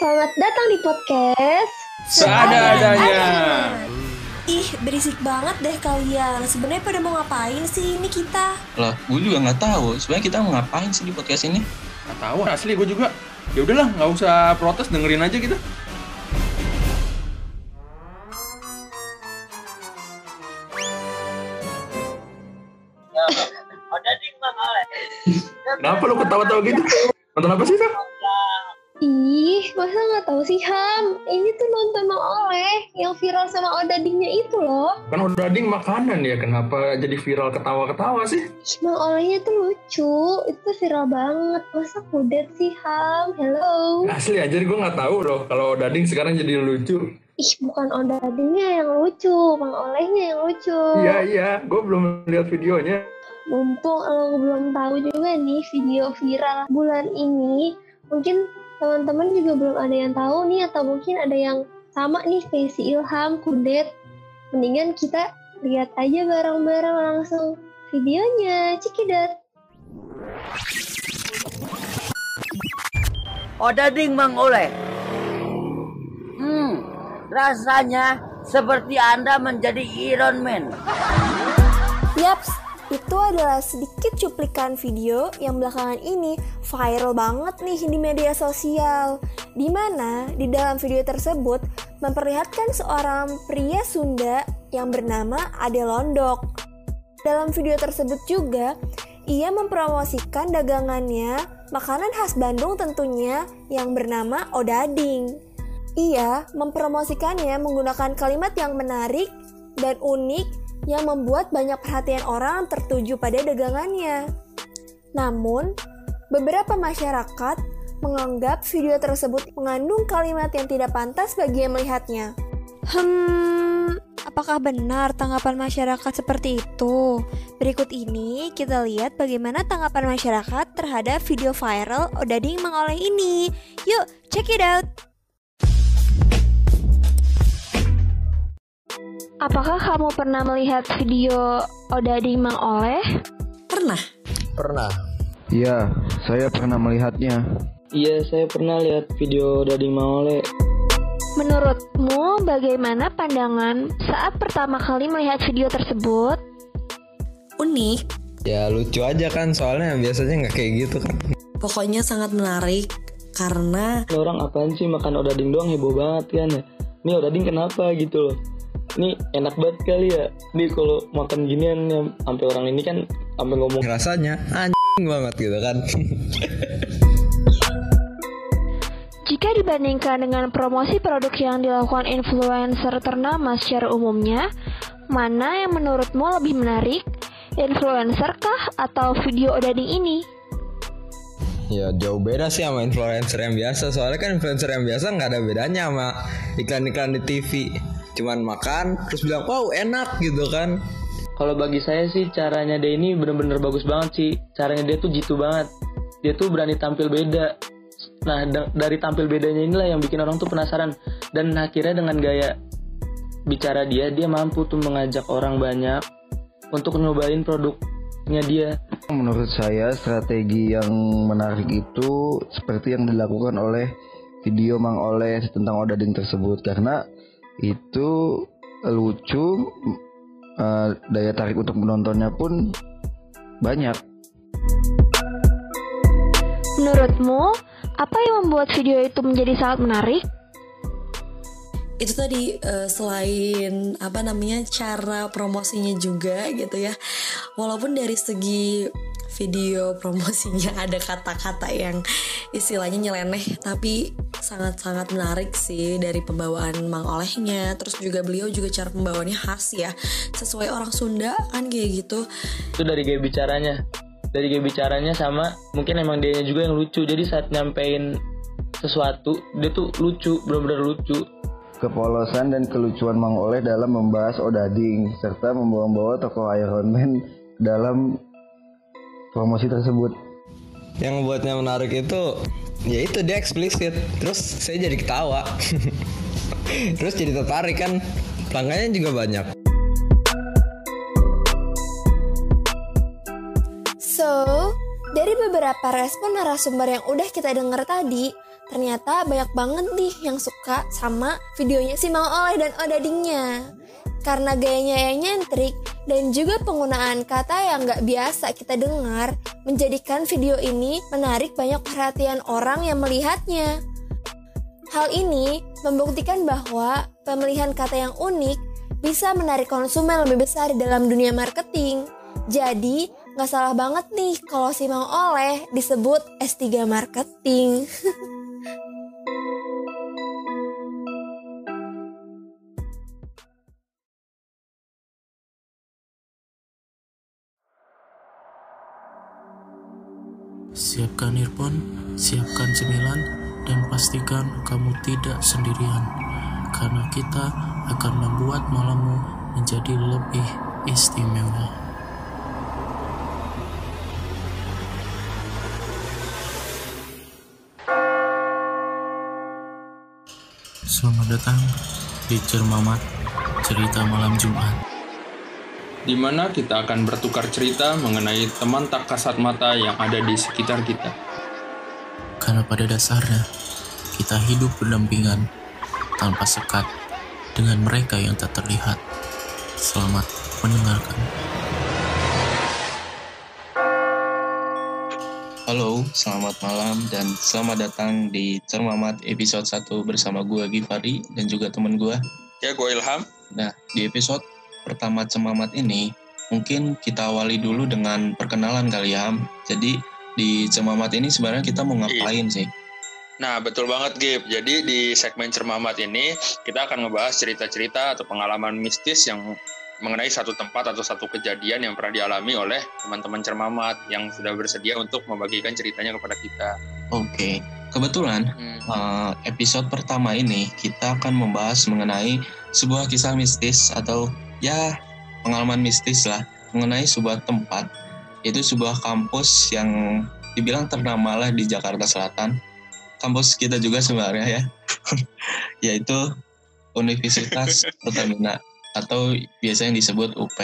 Selamat datang di podcast Seada-adanya. Ih, berisik banget deh kalian. Sebenarnya pada mau ngapain sih ini kita? Lah, gue juga nggak tahu. Sebenarnya kita mau ngapain sih di podcast ini? Gak tahu asli gue juga. Ya udahlah, nggak usah protes, dengerin aja kita. Kenapa lu ketawa-tawa gitu? Nonton apa sih, Sam? Ih, masa nggak tahu sih Ham? Ini tuh nonton Oleh yang viral sama Odadingnya itu loh. Kan odading makanan ya, kenapa jadi viral ketawa-ketawa sih? Ih, Mang Olehnya tuh lucu, itu viral banget. Masa kudet sih Ham? Hello. Asli aja gue nggak tahu loh kalau odading sekarang jadi lucu. Ih, bukan Odadingnya yang lucu, Mang Olehnya yang lucu. Iya, iya, gue belum lihat videonya. Mumpung lo belum tahu juga nih video viral bulan ini, mungkin teman-teman juga belum ada yang tahu nih atau mungkin ada yang sama nih kayak si Ilham, Kudet. Mendingan kita lihat aja bareng-bareng langsung videonya. Cikidat. Odading Mang Oleh. Hmm, rasanya seperti Anda menjadi Iron Man. Yaps, itu adalah sedikit cuplikan video yang belakangan ini viral banget nih di media sosial. Di mana di dalam video tersebut memperlihatkan seorang pria Sunda yang bernama Ade Londok. Dalam video tersebut juga, ia mempromosikan dagangannya makanan khas Bandung tentunya yang bernama odading. Ia mempromosikannya menggunakan kalimat yang menarik dan unik yang membuat banyak perhatian orang tertuju pada dagangannya. Namun, beberapa masyarakat menganggap video tersebut mengandung kalimat yang tidak pantas bagi yang melihatnya. Hmm, apakah benar tanggapan masyarakat seperti itu? Berikut ini kita lihat bagaimana tanggapan masyarakat terhadap video viral Odading Mengoleh ini. Yuk, check it out! Apakah kamu pernah melihat video Odading Mang Oleh? Pernah? Pernah. Iya, saya pernah melihatnya. Iya, saya pernah lihat video Dading Maole. Menurutmu bagaimana pandangan saat pertama kali melihat video tersebut? Unik, Ya lucu aja kan, soalnya biasanya nggak kayak gitu kan. pokoknya sangat menarik karena Ini orang apaan sih makan odading doang heboh banget kan ya. Ini odading kenapa gitu loh. Ini enak banget kali ya. Nih kalau makan ginian ya, sampai orang ini kan sampai ngomong rasanya anjing banget gitu kan. Jika dibandingkan dengan promosi produk yang dilakukan influencer ternama secara umumnya, mana yang menurutmu lebih menarik? Influencer kah atau video odading ini? ya jauh beda sih sama influencer yang biasa. Soalnya kan influencer yang biasa nggak ada bedanya sama iklan-iklan di TV. Cuman makan terus bilang wow enak gitu kan. Kalau bagi saya sih caranya dia ini bener-bener bagus banget sih. Caranya dia tuh jitu banget. Dia tuh berani tampil beda. Nah da- dari tampil bedanya inilah yang bikin orang tuh penasaran. Dan akhirnya dengan gaya bicara dia, dia mampu tuh mengajak orang banyak untuk nyobain produknya dia. Menurut saya strategi yang menarik itu seperti yang dilakukan oleh video Mang Oleh tentang Odading tersebut karena itu lucu eh, daya tarik untuk menontonnya pun banyak. Menurutmu, apa yang membuat video itu menjadi sangat menarik? itu tadi eh, selain apa namanya cara promosinya juga gitu ya walaupun dari segi video promosinya ada kata-kata yang istilahnya nyeleneh tapi sangat-sangat menarik sih dari pembawaan Mang Olehnya. Terus juga beliau juga cara pembawaannya khas ya. Sesuai orang Sunda kan kayak gitu. Itu dari gaya bicaranya. Dari gaya bicaranya sama mungkin emang dia juga yang lucu. Jadi saat nyampein sesuatu dia tuh lucu bener-bener lucu. Kepolosan dan kelucuan Mang Oleh dalam membahas Odading serta membawa-bawa tokoh Iron Man dalam promosi tersebut. yang buatnya menarik itu ya itu dia eksplisit terus saya jadi ketawa. Terus jadi tertarik kan. Pelanggannya juga banyak. So, dari beberapa respon narasumber yang udah kita dengar tadi, ternyata banyak banget nih yang suka sama videonya si Mang Oleh dan Odadingnya. Karena gayanya yang nyentrik dan juga penggunaan kata yang gak biasa kita dengar, menjadikan video ini menarik banyak perhatian orang yang melihatnya. Hal ini membuktikan bahwa pemilihan kata yang unik bisa menarik konsumen lebih besar dalam dunia marketing. Jadi, gak salah banget nih kalau si Mang Oleh disebut S3 Marketing. Siapkan earphone, siapkan cemilan, dan pastikan kamu tidak sendirian. Karena kita akan membuat malammu menjadi lebih istimewa. Selamat datang di Cermamat Cerita Malam Jumat. Di mana kita akan bertukar cerita mengenai teman tak kasat mata yang ada di sekitar kita. Karena pada dasarnya kita hidup berdampingan tanpa sekat dengan mereka yang tak terlihat. Selamat mendengarkan. Halo, selamat malam dan selamat datang di Cermamat episode 1 bersama gue Givari dan juga temen gue. Ya, gue Ilham. Nah, di episode pertama Cermamat ini mungkin kita awali dulu dengan perkenalan kali ya. Jadi di Cermamat ini sebenarnya kita mau ngapain sih? Nah, betul banget, Gip. Jadi di segmen Cermamat ini, kita akan ngebahas cerita-cerita atau pengalaman mistis yang mengenai satu tempat atau satu kejadian yang pernah dialami oleh teman-teman Cermamat yang sudah bersedia untuk membagikan ceritanya kepada kita. Oke, kebetulan Hmm. eh, episode pertama ini kita akan membahas mengenai sebuah kisah mistis atau ya pengalaman mistis lah mengenai sebuah tempat. Yaitu sebuah kampus yang dibilang ternama lah di Jakarta Selatan. Kampus kita juga sebenarnya ya. Yaitu Universitas Pertamina atau biasanya disebut UP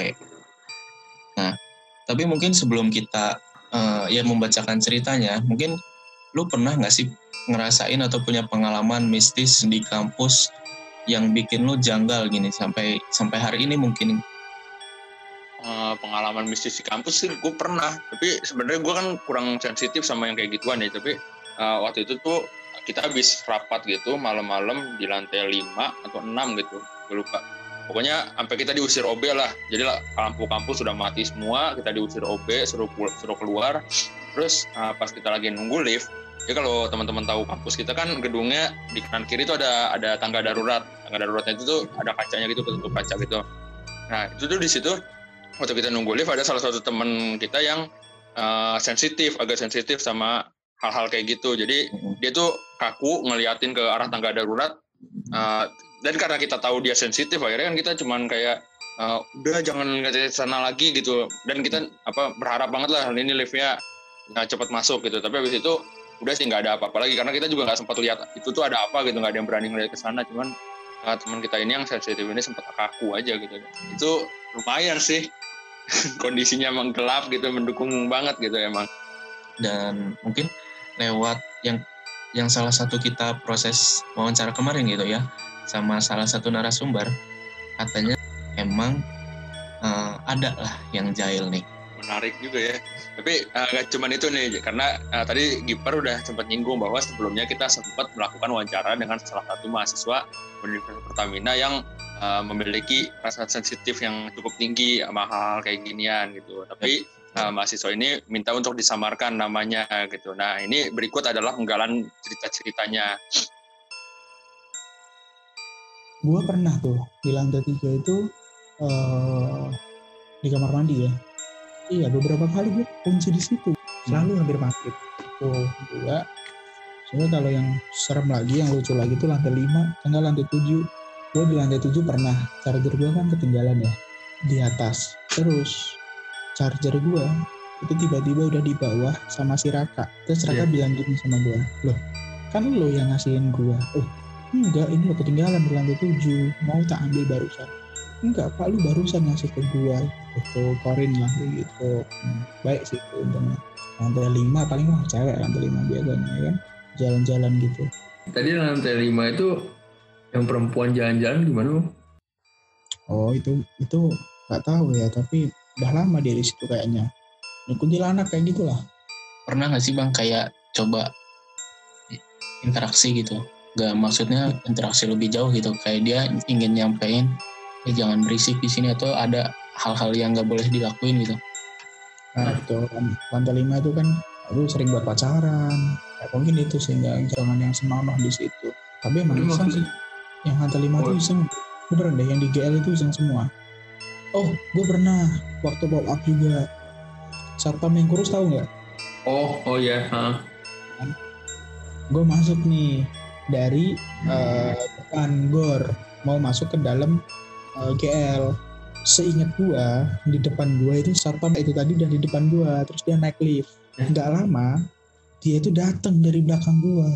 nah tapi mungkin sebelum kita eh, ya membacakan ceritanya mungkin lu pernah nggak sih ngerasain atau punya pengalaman mistis di kampus yang bikin lu janggal gini sampai sampai hari ini mungkin. Eh, pengalaman mistis di kampus sih gue pernah. Tapi sebenarnya gue kan kurang sensitif sama yang kayak gituan ya. Tapi eh, waktu itu tuh kita habis rapat gitu malam-malam di lantai 5 atau 6 gitu. Gue lupa. Pokoknya sampai kita diusir OB lah. Jadi lampu kampus sudah mati semua kita diusir OB suruh suruh keluar. Terus eh, pas kita lagi nunggu lift ya kalau teman-teman tahu kampus kita kan gedungnya di kanan kiri itu ada ada tangga darurat. Tangga daruratnya itu tuh ada kacanya gitu ketutup kaca gitu. Nah itu tuh di situ waktu kita nunggu lift ada salah satu teman kita yang uh, sensitif agak sensitif sama hal-hal kayak gitu. Jadi dia tuh kaku ngeliatin ke arah tangga darurat uh, dan karena kita tahu dia sensitif akhirnya kan kita cuman kayak uh, udah jangan ke sana lagi gitu. Dan kita apa berharap banget lah ini liftnya uh, cepat masuk gitu. Tapi habis itu udah sih nggak ada apa-apa lagi karena kita juga nggak sempat lihat itu tuh ada apa gitu nggak ada yang berani ngeliat ke sana. Cuman uh, teman kita ini yang sensitif ini sempat kaku aja gitu. Itu lumayan sih. Kondisinya emang gelap gitu mendukung banget gitu emang. Dan mungkin lewat yang yang salah satu kita proses wawancara kemarin gitu ya sama salah satu narasumber katanya emang eh, ada lah yang jahil nih menarik juga ya. Tapi uh, gak cuman itu nih karena uh, tadi Gipar udah sempat nyinggung bahwa sebelumnya kita sempat melakukan wawancara dengan salah satu mahasiswa Universitas Pertamina yang uh, memiliki rasa sensitif yang cukup tinggi sama hal kayak ginian gitu. Tapi uh, mahasiswa ini minta untuk disamarkan namanya gitu. Nah ini berikut adalah penggalan cerita-ceritanya. Gua pernah tuh di lantai tiga itu eh di kamar mandi ya. Iya beberapa kali gue kunci di situ. Selalu hampir maghrib. Tuh dua. Soalnya kalau yang serem lagi, yang lucu lagi tuh lantai lima, enggak lantai tujuh. Gue di lantai tujuh pernah charger gue kan ketinggalan ya di atas. Terus charger gue itu tiba-tiba udah di bawah sama si Raka. Terus Raka Iya. bilang gini sama gue, loh kan lo yang ngasihin gue. Oh enggak ini lo ketinggalan di lantai tujuh mau tak ambil barusan enggak pak lu barusan ngasih ke gua gitu korin lah gitu Hmm, baik sih itu untungnya lantai lima paling mah cewek lantai lima biasanya ya kan jalan-jalan gitu Tadi lantai lima itu yang perempuan jalan-jalan gimana bang? Oh itu itu nggak tahu ya tapi udah lama dia di situ kayaknya. Kuntilanak kayak gitulah. Pernah nggak sih bang kayak coba interaksi gitu? Gak maksudnya interaksi lebih jauh gitu. Kayak dia ingin nyampein, eh jangan berisik di sini atau ada hal-hal yang nggak boleh dilakuin gitu. Nah itu lantai lima itu kan aku sering buat pacaran. Ya, mungkin itu sehingga jangan yang senonoh di situ. Tapi emang iseng sih. Yang lantai lima itu Oh. iseng. Beneran deh yang di GL itu iseng semua. Oh, gue pernah waktu pop up juga. Satpam yang kurus tahu nggak? Oh, oh ya. ha. gue masuk nih dari eh, depan gor mau masuk ke dalam eh, GL seingat gua di depan gua itu satpam itu tadi udah di depan gua terus dia naik lift. Nggak lama dia itu datang dari belakang gua.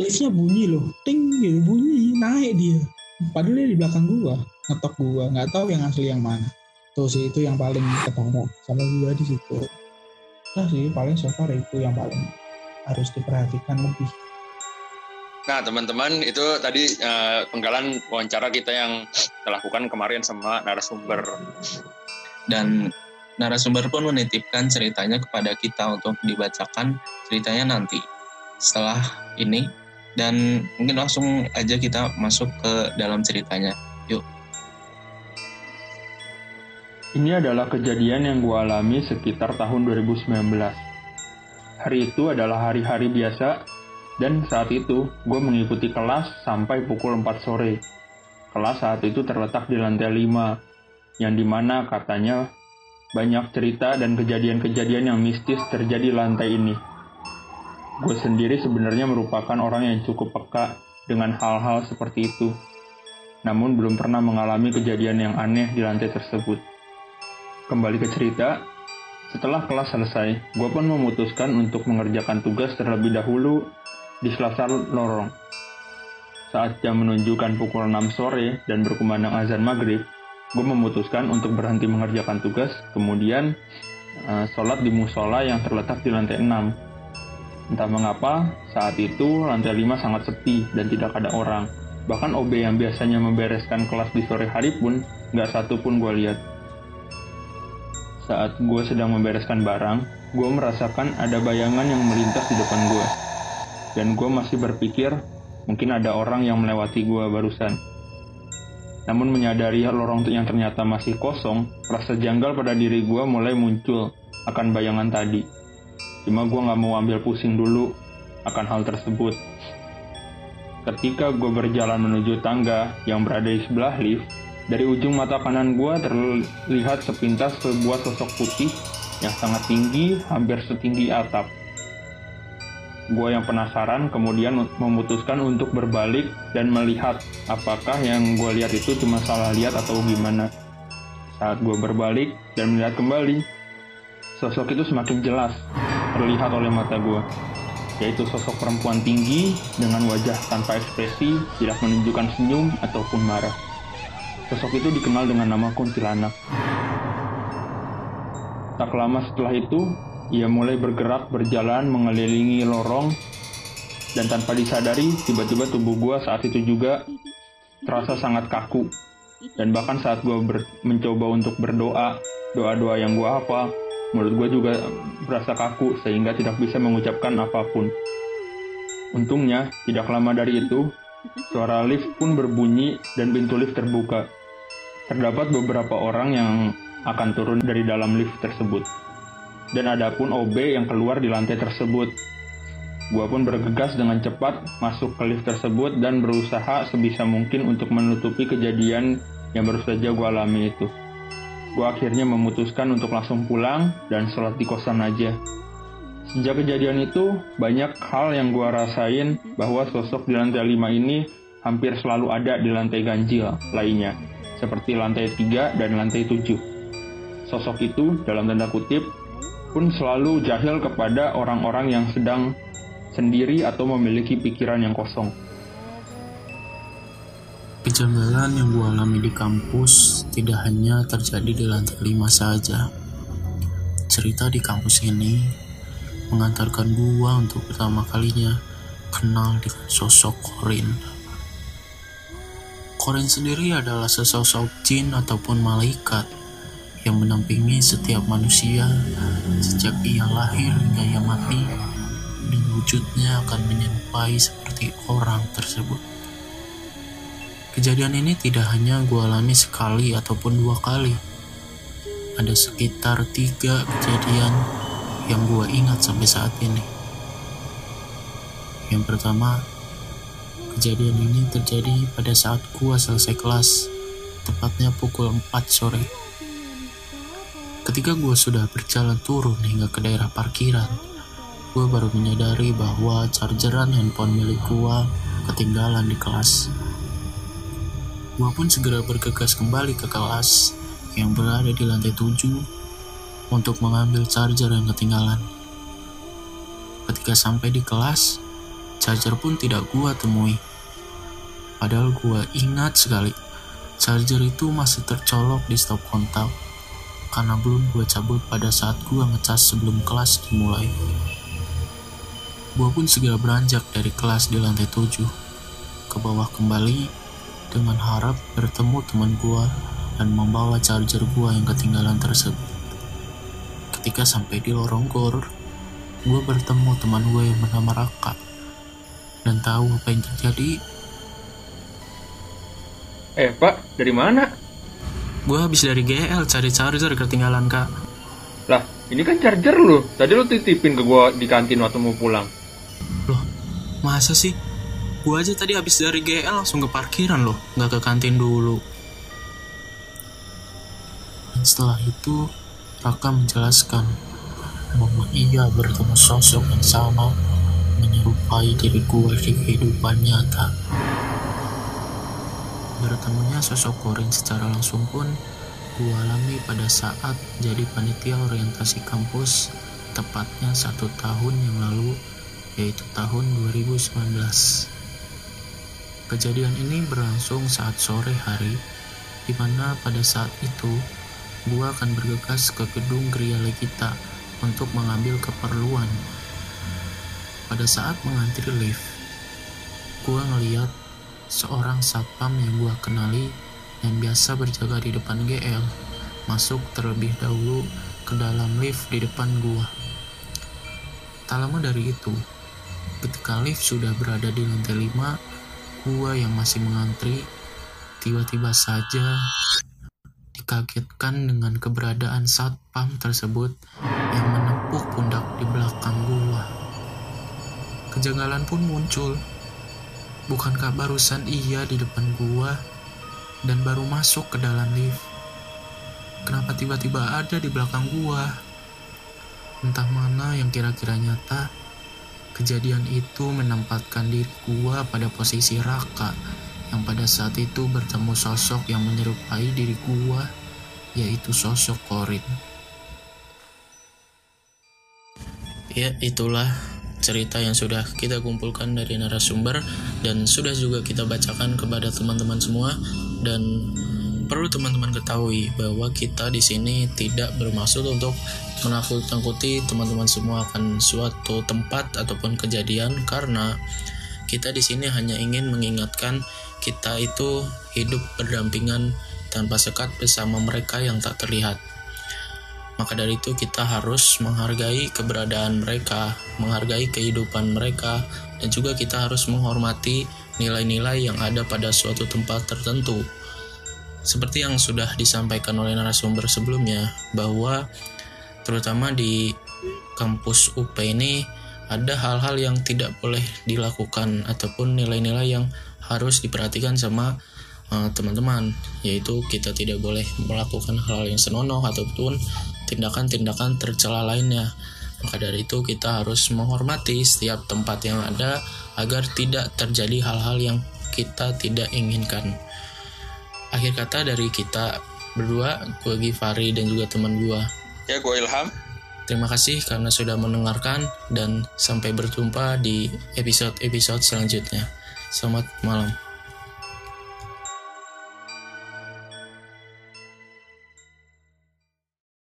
Liftnya bunyi loh ting gitu bunyi naik dia. Padahal dia di belakang gua ngetok gua. Nggak tahu yang asli yang mana. Tuh sih itu yang paling ketara sama gua di situ. Nah sih paling so far itu yang paling harus diperhatikan lebih Nah, teman-teman, itu tadi eh, penggalan wawancara kita yang kita lakukan kemarin sama narasumber. dan narasumber pun menitipkan ceritanya kepada kita untuk dibacakan ceritanya nanti setelah ini dan mungkin langsung aja kita masuk ke dalam ceritanya yuk Ini adalah kejadian yang gue alami sekitar tahun 2019. Hari itu adalah hari-hari biasa, dan saat itu gue mengikuti kelas sampai pukul 4 sore. Kelas saat itu terletak di lantai 5, yang di mana katanya banyak cerita dan kejadian-kejadian yang mistis terjadi di lantai ini. Gue sendiri sebenarnya merupakan orang yang cukup peka dengan hal-hal seperti itu, namun belum pernah mengalami kejadian yang aneh di lantai tersebut. Kembali ke cerita, setelah kelas selesai, gue pun memutuskan untuk mengerjakan tugas terlebih dahulu di selasar lorong. Saat jam menunjukkan pukul 6 sore dan berkumandang azan maghrib, gue memutuskan untuk berhenti mengerjakan tugas, kemudian eh, sholat di musola yang terletak di lantai 6. Entah mengapa, saat itu lantai 5 sangat sepi dan tidak ada orang. Bahkan OB yang biasanya membereskan kelas di sore hari pun, nggak satu pun gue lihat. Saat gue sedang membereskan barang, gue merasakan ada bayangan yang melintas di depan gue. Dan gue masih berpikir, mungkin ada orang yang melewati gue barusan. Namun menyadari lorong yang ternyata masih kosong, rasa janggal pada diri gue mulai muncul akan bayangan tadi. Cuma gue gak mau ambil pusing dulu akan hal tersebut. Ketika gue berjalan menuju tangga yang berada di sebelah lift, dari ujung mata kanan gue terlihat sepintas sebuah sosok putih yang sangat tinggi, hampir setinggi atap. Gue yang penasaran kemudian memutuskan untuk berbalik dan melihat apakah yang gue lihat itu cuma salah lihat atau gimana. Saat gue berbalik dan melihat kembali, sosok itu semakin jelas terlihat oleh mata gue, yaitu sosok perempuan tinggi dengan wajah tanpa ekspresi, tidak menunjukkan senyum ataupun marah. Sosok itu dikenal dengan nama kuntilanak. Tak lama setelah itu, ia mulai bergerak berjalan mengelilingi lorong dan tanpa disadari tiba-tiba tubuh gua saat itu juga terasa sangat kaku. Dan bahkan saat gua ber- mencoba untuk berdoa doa-doa yang gua hafal mulut gua juga berasa kaku sehingga tidak bisa mengucapkan apa pun. Untungnya tidak lama dari itu suara lift pun berbunyi dan pintu lift terbuka. Terdapat beberapa orang yang akan turun dari dalam lift tersebut dan ada pun OB yang keluar di lantai tersebut. Gua pun bergegas dengan cepat masuk ke lift tersebut dan berusaha sebisa mungkin untuk menutupi kejadian yang baru saja gua alami itu. Gua akhirnya memutuskan untuk langsung pulang dan sholat di kosan aja. Sejak kejadian itu, banyak hal yang gua rasain bahwa sosok di lantai 5 ini hampir selalu ada di lantai ganjil lainnya, seperti lantai 3 dan lantai 7. Sosok itu, dalam tanda kutip, pun selalu jahil kepada orang-orang yang sedang sendiri atau memiliki pikiran yang kosong. Kejanggalan yang gue alami di kampus tidak hanya terjadi di lantai 5 saja. Cerita di kampus ini mengantarkan gua untuk pertama kalinya kenal dengan sosok Korin. Korin sendiri adalah sesosok jin ataupun malaikat yang menampingi setiap manusia sejak ia lahir hingga ia mati dan wujudnya akan menyerupai seperti orang tersebut. Kejadian ini tidak hanya gue alami sekali ataupun dua kali. Ada sekitar tiga kejadian yang gue ingat sampai saat ini. Yang pertama, kejadian ini terjadi pada saat gue selesai kelas, tepatnya pukul 4 sore. Ketika gue sudah berjalan turun hingga ke daerah parkiran, gue baru menyadari bahwa chargeran handphone milik gue ketinggalan di kelas. Gue pun segera bergegas kembali ke kelas yang berada di lantai 7 untuk mengambil charger yang ketinggalan. Ketika sampai di kelas, charger pun tidak gue temui. Padahal gue ingat sekali, charger itu masih tercolok di stop kontak karena belum gue cabut pada saat gue ngecas sebelum kelas dimulai. Gue pun segera beranjak dari kelas di lantai 7 ke bawah kembali dengan harap bertemu teman gue dan membawa charger gue yang ketinggalan tersebut. Ketika sampai di lorong gor, gue bertemu teman gue yang bernama Raka dan tahu apa yang terjadi. Eh pak, dari mana? Gue habis dari GL cari charger ketinggalan kak. Lah, ini kan charger lu. Tadi lu titipin ke gua di kantin waktu mau pulang. Loh, masa sih? Gue aja tadi habis dari GL langsung ke parkiran loh, nggak ke kantin dulu. Dan setelah itu, Raka menjelaskan bahwa ia bertemu sosok yang sama menyerupai diri gue di kehidupan nyata. Bertemunya sosok Korin secara langsung pun gue alami pada saat jadi panitia orientasi kampus tepatnya satu tahun yang lalu yaitu tahun 2019. Kejadian ini berlangsung saat sore hari, di mana pada saat itu gua akan bergegas ke gedung Gria Legita untuk mengambil keperluan. Pada saat mengantri lift, gua ngeliat seorang satpam yang gua kenali yang biasa berjaga di depan GL masuk terlebih dahulu ke dalam lift di depan gua. Tak lama dari itu, ketika lift sudah berada di lantai 5, gua yang masih mengantri tiba-tiba saja dikagetkan dengan keberadaan satpam tersebut yang menepuk pundak di belakang gua. Kejanggalan pun muncul. Bukankah barusan ia di depan gua dan baru masuk ke dalam lift? Kenapa tiba-tiba ada di belakang gua? Entah mana yang kira-kira nyata, Kejadian itu menempatkan diri gua pada posisi Raka yang pada saat itu bertemu sosok yang menyerupai diri gua yaitu sosok Korin. Ya, itulah cerita yang sudah kita kumpulkan dari narasumber dan sudah juga kita bacakan kepada teman-teman semua dan perlu teman-teman ketahui bahwa kita di sini tidak bermaksud untuk menakut-nakuti teman-teman semua akan suatu tempat ataupun kejadian karena kita di sini hanya ingin mengingatkan kita itu hidup berdampingan tanpa sekat bersama mereka yang tak terlihat. Maka dari itu kita harus menghargai keberadaan mereka, menghargai kehidupan mereka, dan juga kita harus menghormati nilai-nilai yang ada pada suatu tempat tertentu. Seperti yang sudah disampaikan oleh narasumber sebelumnya bahwa terutama di kampus UP ini ada hal-hal yang tidak boleh dilakukan ataupun nilai-nilai yang harus diperhatikan sama uh, teman-teman yaitu kita tidak boleh melakukan hal, hal yang senonoh ataupun tindakan-tindakan tercela lainnya maka dari itu kita harus menghormati setiap tempat yang ada agar tidak terjadi hal-hal yang kita tidak inginkan akhir kata dari kita berdua, gue Givari dan juga teman gue. Ya, gue Ilham. Terima kasih karena sudah mendengarkan dan sampai berjumpa di episode-episode selanjutnya. Selamat malam.